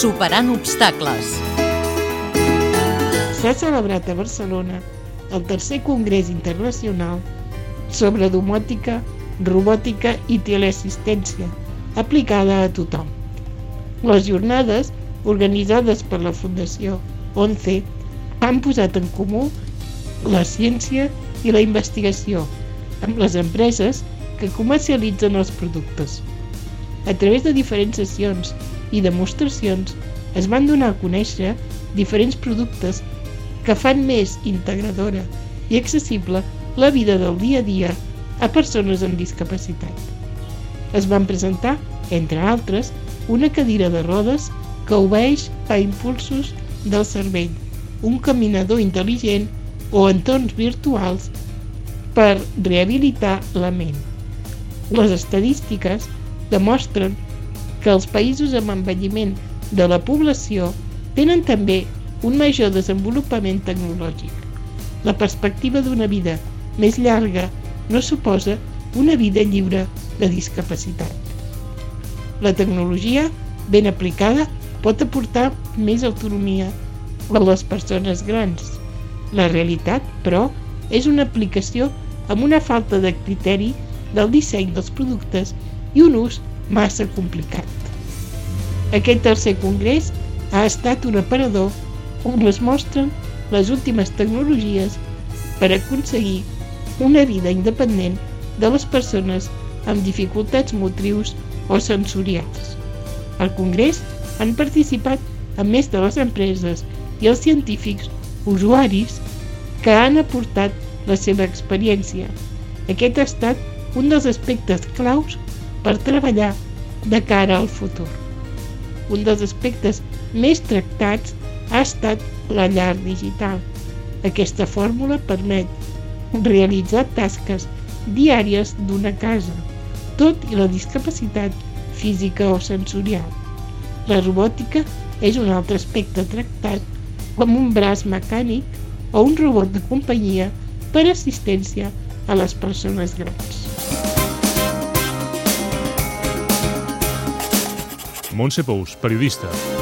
Superant obstacles. S'ha celebrat a Barcelona el tercer Congrés Internacional sobre domòtica, robòtica i teleassistència aplicada a tothom. Les jornades, organitzades per la Fundació ONCE, han posat en comú la ciència i la investigació amb les empreses que comercialitzen els productes. A través de diferents sessions i demostracions es van donar a conèixer diferents productes que fan més integradora i accessible la vida del dia a dia a persones amb discapacitat. Es van presentar, entre altres, una cadira de rodes que obeeix a impulsos del cervell, un caminador intel·ligent o entorns virtuals per rehabilitar la ment. Les estadístiques demostren que els països amb envelliment de la població tenen també un major desenvolupament tecnològic. La perspectiva d'una vida més llarga no suposa una vida lliure de discapacitat. La tecnologia, ben aplicada, pot aportar més autonomia a les persones grans. La realitat, però, és una aplicació amb una falta de criteri del disseny dels productes i un ús massa complicat. Aquest tercer congrés ha estat un aparador on es mostren les últimes tecnologies per aconseguir una vida independent de les persones amb dificultats motrius o sensorials. Al congrés han participat a més de les empreses i els científics usuaris que han aportat la seva experiència. Aquest ha estat un dels aspectes claus per treballar de cara al futur. Un dels aspectes més tractats ha estat la llar digital. Aquesta fórmula permet realitzar tasques diàries d'una casa, tot i la discapacitat física o sensorial. La robòtica és un altre aspecte tractat com un braç mecànic o un robot de companyia per assistència a les persones grans. Montse Pous, periodista.